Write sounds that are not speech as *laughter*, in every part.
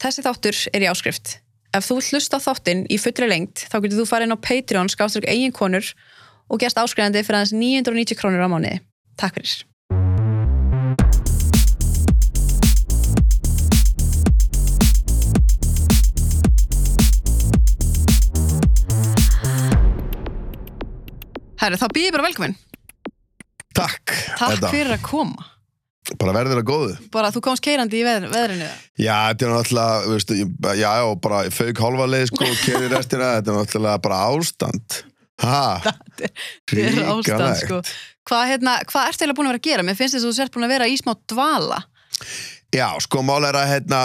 Þessi þáttur er í áskrift. Ef þú vilt hlusta á þáttinn í fullri lengt, þá getur þú farið inn á Patreon skáströk eigin konur og gerst áskrifandi fyrir aðeins 990 krónur á mánuði. Takk fyrir. Herri, þá býð ég bara velkomin. Takk. Takk fyrir að koma. Bara verður að góðu. Bara að þú komst keirandi í veð, veðrinu. Já, þetta er náttúrulega, veistu, já, já, bara fauk hálfa leið, sko, og keri restina, þetta er náttúrulega bara ástand. Ha, *laughs* Þetta er ástand, sko. Hvað, hérna, hvað ertu eiginlega búin að vera að gera? Mér finnst þess að þú sért búin að vera í smá dvala. Já, sko, mál er að, hérna,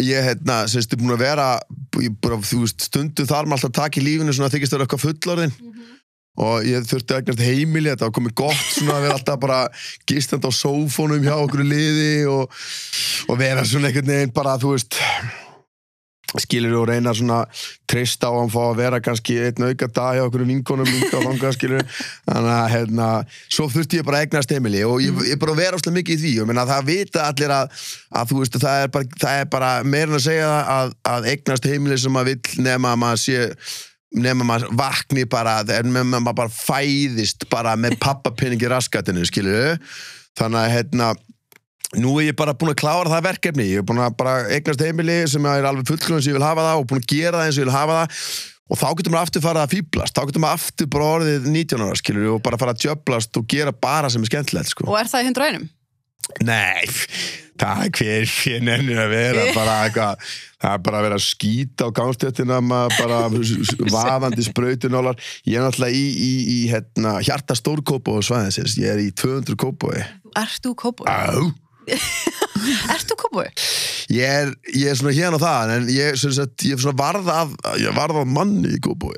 ég, hérna, semst, er búin að vera, bara, þú veist, stundum þar maður alltaf að taka í lífinu svona að þykist vera eitthvað fullorðin. Og ég þurfti að eignast heimili, þetta var komið gott svona að vera alltaf bara gistandi á sófónum hjá okkur liði og, og vera svona einhvern veginn bara, þú veist, skilur og reyna svona treysta á að fá að vera kannski einn auka dag hjá okkur vinkonum líka og þangað skilur þannig að hérna, svo þurfti ég bara að eignast heimili og ég, ég bara vera óslega mikið í því. Og minna, það vita allir að, að þú veist það er bara, bara meira en að segja að, að eignast heimili sem maður vill nema að maður sé nema maður vakni bara nema maður bara fæðist bara með pappapinningi raskatinu skilur þannig að hérna Nú er ég bara búin að klára það verkefni, ég er búin að bara eignast heimili sem er alveg fullklunum sem ég vil hafa það og búin að gera það eins og ég vil hafa það og þá getur maður aftur farið að fýblast, þá getur maður aftur bara orðið 19 ára skilur og bara fara að djöblast og gera bara sem er skemmtilegt sko. Og er það í hundra einum? Nei, er hver hver nennir að vera *laughs* bara eitthvað, það er bara að vera að skýta á gangstéttina maður bara *laughs* vaðandi sprautunólar. Ég er náttúrulega í, í, í hérna, hjarta stórkópa og svæðinsins, ég er í 200 kópoi Ert þú kópúi? Á. *laughs* Ert þú kópúi? Ég er, ég er svona hérna og það en ég, er svona varð af varð af manni í góðbúi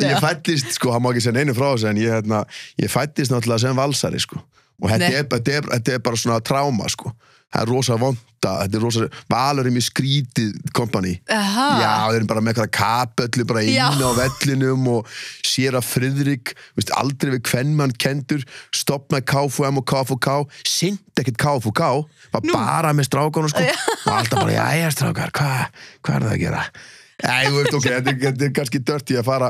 ég fættist, sko, hann má ekki segja neinu frá þessu en ég, hérna, ég fættist náttúrulega sem valsari, sko og þetta er, þetta, er, bara svona tráma, sko það er rosa vonda, þetta er rosa valur er mjög skrítið kompani. Já, þeir eru bara með eitthvað kapöllu bara inn Já. á vellinum og sér að Friðrik, veist, aldrei við hvern mann kendur, stopp með KFM og KFK, sint ekkert KFK var bara með strákanu sko og alltaf bara, já, strákar, hvað hva er það að gera? Æ, þú veist, ok, þetta er, kannski dörti að fara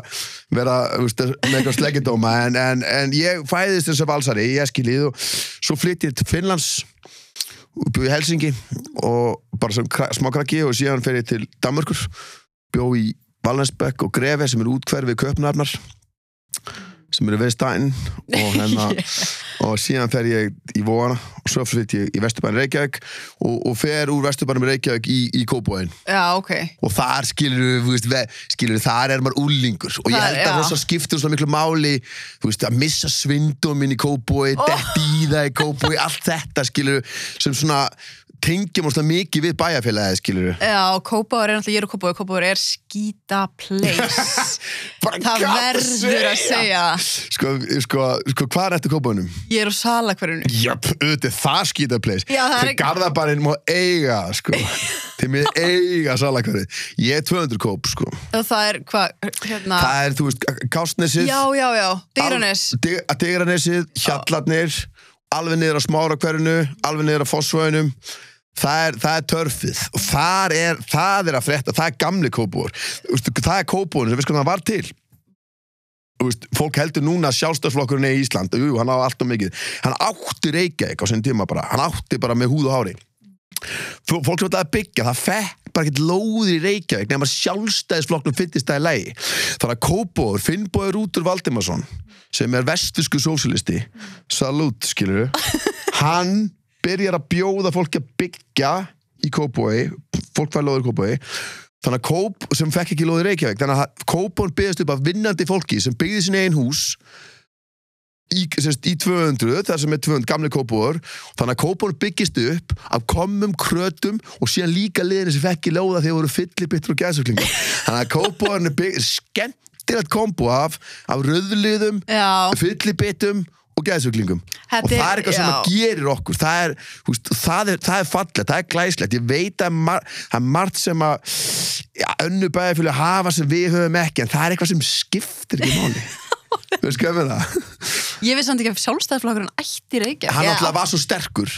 vera, veist, með eitthvað sleggjadóma en, en, en ég fæðist þess að valsari í Eskilið og svo flytti ég til Finnlands bjó í Helsingi og bara sem kra- smá krakki og síðan fer ég til Danmörkur bjó í Valensbekk og Grefe sem er útkverfið Köpnarnar sem eru við stæn og, hérna, *laughs* og síðan fer ég í Vóana og svo flytt ég í Vesturbæn Reykjavík og, og fer úr Vesturbænum Reykjavík í, í Kópóin Já, ok. og þar skilur við, þar er maður úlingur og ég held að já. rosa skiptir svo miklu máli veist, að missa svindum minn í kópói, oh. detti í það í kópói allt þetta skilur sem svona tengjum óslega mikið við bæjarfélagið skilur Já, kópáður er náttúrulega, ég er kópáður, kópáður er skýta place. *laughs* Það verður að segja. sko, sko, sko hvað er eftir kópóinum? Ég er á salakverjunu. Jöp, auðvitað það skýta place Já, það er ekki- garðabarinn má eiga sko. *laughs* þeir með eiga salakverði ég er 200 kóp sko. Og það er hvað, hérna... það er, þú veist, Kásnesið Já, já, já, Digranes. Digranesið, Hjallarnir alveg niður á smára hverjunu alveg niður á fossvöginum það er, það er törfið og það er, það er að frétta, það er gamli kópúur það er kópúurinn sem við sko það var til. Veist, fólk heldur núna að sjálfstæðsflokkurinn er í Ísland. Jú, hann á allt og mikið. Hann átti Reykjavík á sinni tíma bara. Hann átti bara með húð og hári fólk sem þetta að byggja, það fekk bara ekkert lóðir í Reykjavík nema sjálfstæðisflokknum fyllist það í lægi þannig að Kópóður, Finnbóður Rútur Valdimarsson sem er vestusku sósilisti salút, skilur *laughs* hann byrjar að bjóða fólki að byggja í Kópói fólk fær lóður í Kópói þannig að Kóp sem fekk ekki lóðir í Reykjavík þannig að Kópón byggðist upp af vinnandi fólki sem byggði sinni einn hús í, sérst, í 200, þar sem er 200 gamli kópúar, þannig að kópúar byggist upp af komum, krötum og síðan líka liðinu sem fekk í lóða þegar voru fyllibittur og gæðsöklingar þannig að kópúarnir bygg skemmtilegt kombo af, af röðliðum Já, fyllibittum og gæðsöklingum og það er- er eitthvað sem já. að gerir okkur. Það er, húst, það er, það er fallegt, það er glæslegt ég veit að mar, það er margt sem að ja, önnu bæði hafa sem við höfum ekki en það er eitthvað sem skiptir ekki máli. *laughs* Hvað með það ég veist samt ekki að sjálfstæðisflokkurinn ætti reykja hann alltaf var svo sterkur.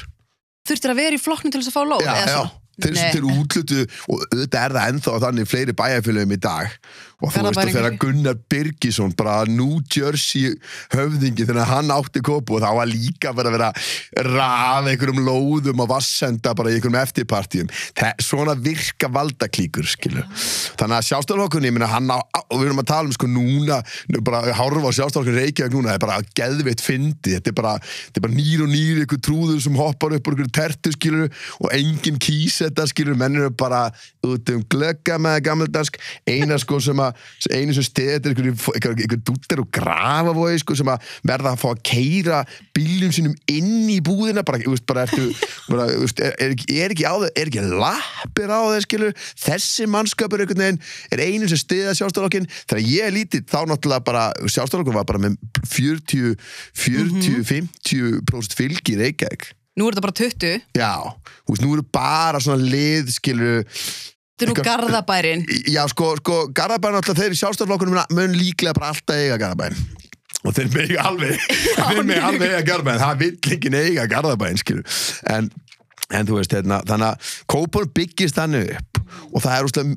Þurftir að vera í flokknum til þess að fá lóð? Já, já, þeir þeir útlutu og auðvitað er það ennþá þannig fleiri bæjarfélögum í dag og þú veist að Garðabæringur. þegar Gunnar Birgisson bara New Jersey höfðingi þegar hann átti kópu og þá var líka bara að vera að rafa einhverjum lóðum og vassenda bara í einhverjum eftirpartíum. Svona virka valdaklíkur skilur. Þannig að á, og við erum að tala um sko núna nú bara að horfa á sjálfstæðarflokkunni Reykjavík núna það er bara geðveitt fyndi, þetta er bara, þetta er bara nýr og nýr einhver trúður sem hoppar upp úr einhverju tertu skilur og enginn kýs þetta skilur, menn eru bara út um glögga með gammeldansk eina sko sem að, einu sem steð þetta er einhverju, einhverju, einhverju dúttir og grafavogi sko sem að verða að fá að keira bíljum sínum inn í búðina bara, þú veist, bara ertu bara, þú veist, er, er, ekki- á það, er ekki lappir á það skilur, þessi mannskapur einhvern veginn er einu sem stiða sjálfstæðarokkin þegar ég er lítið, þá náttúrulega bara sjálfstæðarokkin var bara með 40 40, 50% fylgi í Reykjavík. Nú er þetta bara 20 já, þú veist, nú eru bara svona lið skilur, Nú Eitthvað- garðabærin já sko, sko Garðabæn alltaf þeir í sjálfstæðarflokkunum mun líklega bara alltaf eiga Garðabæn og þeir með alveg *laughs* *laughs* þeir með alveg eiga Garðabæn, það vill ekki eiga Garðabæn skilur. En, en þú veist, hérna, þannig að kópur byggist þannig upp og það er úrslega,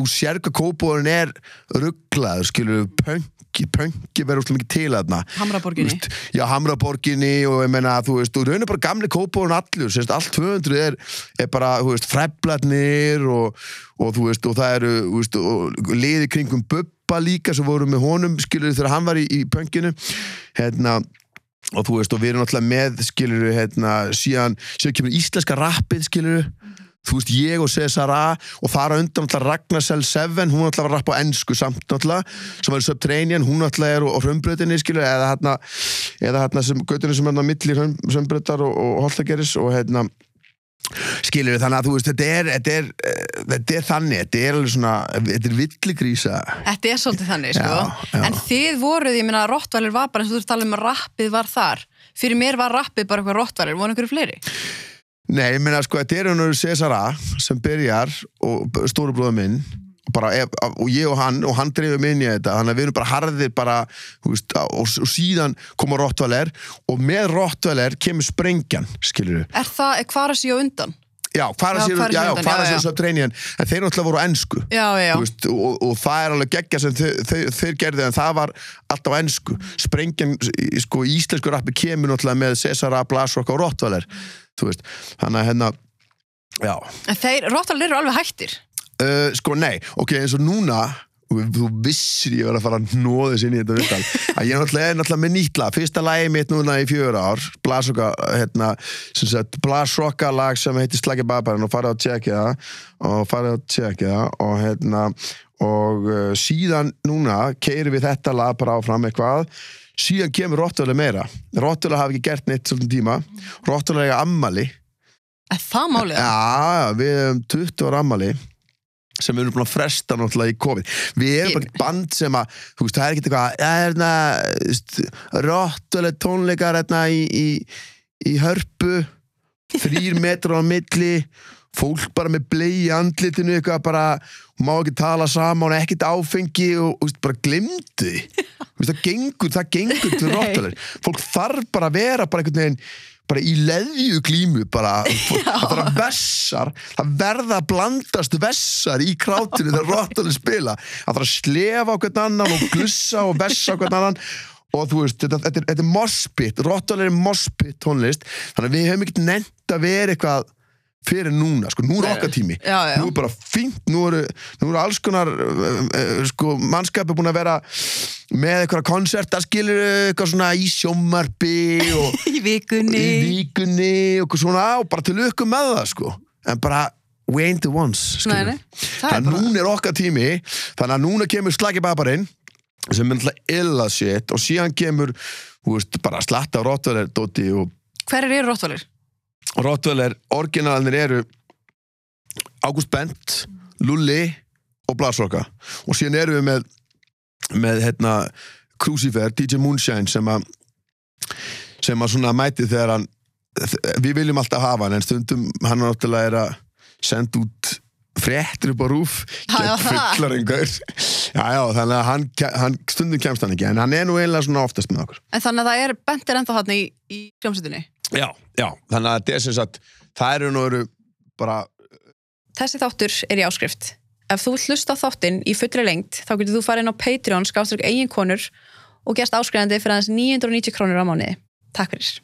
þú sér hvað kópurinn er rugglaður, skilur pönki, pönki verður úrslega mikið til þarna Hamraborginni. Þú veist, já, Hamraborginni og ég meina, þú veist, og raunir bara gamli kópurinn allur, sérst, allt 200 er, er bara, þú veist, freblarnir og, og þú veist, og það eru veist, og liði kringum Bubba líka sem voru með honum, skilur þegar hann var í, í pönkinu hérna og þú veist, og við erum náttúrulega með skilur hérna, síðan, síðan kemur íslenska rappið skilur þú veist, ég og Cesar A og þar á undan náttúrulega Ragnar Sel 7, hún náttúrulega var að rappa á ennsku samt náttúrulega, sem var í Subterranean hún náttúrulega er á hrömbröðinni skilur eða hérna, eða hérna sem gautunni sem er á milli hrömbröðar og, og holtageris og hérna skilur þannig að þú veist, þetta er, þetta er, eh, þetta er þannig, þetta er alveg svona þetta er villigrísa Þetta er svolítið þannig, sko. Já, já. En þið voruð, ég meina, Rottvælir var bara eins og þú ert að tala um að rappið var þar. Fyrir mér var rappið bara eitthvað Rottvælir, voru einhverju fleiri? Nei, ég meina sko, þetta er hann Cesar A sem byrjar og stóru bróða minn. Bara, og ég og hann og hann dreifum inn í þetta. Þannig að við erum bara harðir bara veist, og, og síðan koma Rottweiler og með Rottweiler kemur sprengjan skilur Er það, er að sé á undan? já, sér já, já, undan, já, sér já. svo treynjan en þeir náttúrulega voru á ennsku Já, já, Veist, og, og það er alveg geggja sem þeir, þeir, þeir gerði en það var alltaf á ennsku sprengjan, sko, íslensku rappi kemur náttúrulega með Cesar A, Blasrock og Rottweiler þú veist, þannig að hérna já, En þeir, Rottvælir eru alveg hættir. uh, sko nei ok, eins og núna þú vissir ég var að fara að hnóða þess inn í þetta vittal *laughs* að ég er náttúrulega, með nýtt lag. Fyrsta lagi mitt núna í fjör ár Blasroka, hérna, Blasroka lag sem heitir Slagi Babarinn og farið að tjekka það og farið að tjekka það og hérna og uh, síðan núna keirum við þetta lag bara áfram eitthvað síðan kemur Rottweiler meira. Rottweiler hafi ekki gert neitt svolítið tíma. Rottweiler eiga ammali Er það málið? Já, við hefum 20 ára ammali sem við erum búin að fresta náttúrulega í COVID. Við erum bara eitt band sem að þú veist, það er ekki eitthvað hérna rottuleg tónleikar hérna í, í, í hörpu þrýr *laughs* metrar á milli fólk bara með blei í andlitinu eitthvað bara, má ekki tala saman ekkert áfengi og, og bara veist, *laughs* það gengur, það gengur til rottuleg *laughs* fólk þarf bara að vera bara einhvern veginn bara í leðju glímu bara, *laughs* það þarf að vessar það verða að blandast vessar í krátinu þegar rottuleg spila. Það þarf að slefa á hvern annan og glussa og vessa á hvern annan. Og þú veist, þetta, þetta, er- þetta er mospit Rottweiler er mospit tónlist. Þannig að við hefum ekkert nefnt að vera eitthvað fyrir núna, sko, nú er okkar tími Já, já. nú er bara fínt, nú eru, nú eru alls konar uh, uh, sko, mannskapi búin að vera með eitthvað konserta skilur eitthvað svona í sjómarbi og *laughs* Í vikunni. í vikunni og svona og bara til lukku með það sko en bara we ain't the ones Nei, skilur. nei. Það er þannig að bara... núna er okkar tími þannig að núna kemur slagi babarinn sem er alltaf illa shit og síðan kemur þú veist, bara slatta á Rottweiler dóti og Hverir eru Rottvælir? Rottweiler, originalinir eru Ágúst Bent Lulli og Blasroka og síðan erum við með með hérna Crucifer, DJ Moonshine sem að sem að svona mæti þegar hann við viljum alltaf hafa hann en stundum hann náttúrulega er að senda út fréttir upp á rúf gegn já þannig að hann, hann stundum kemst hann ekki en hann er nú eiginlega svona oftast með okkur. En þannig að það er bentir ennþá þarna í, í hljómsveitinni. Já, já, þannig að er sagt það eru nú eru bara Þessi þáttur er í áskrift. Ef þú hlusta þáttinn í fullri lengt þá getur þú farið inn á Patreon skáströkk eigin konur og gerst áskrifandi fyrir aðeins 990 krónur á mánuði. Takk fyrir.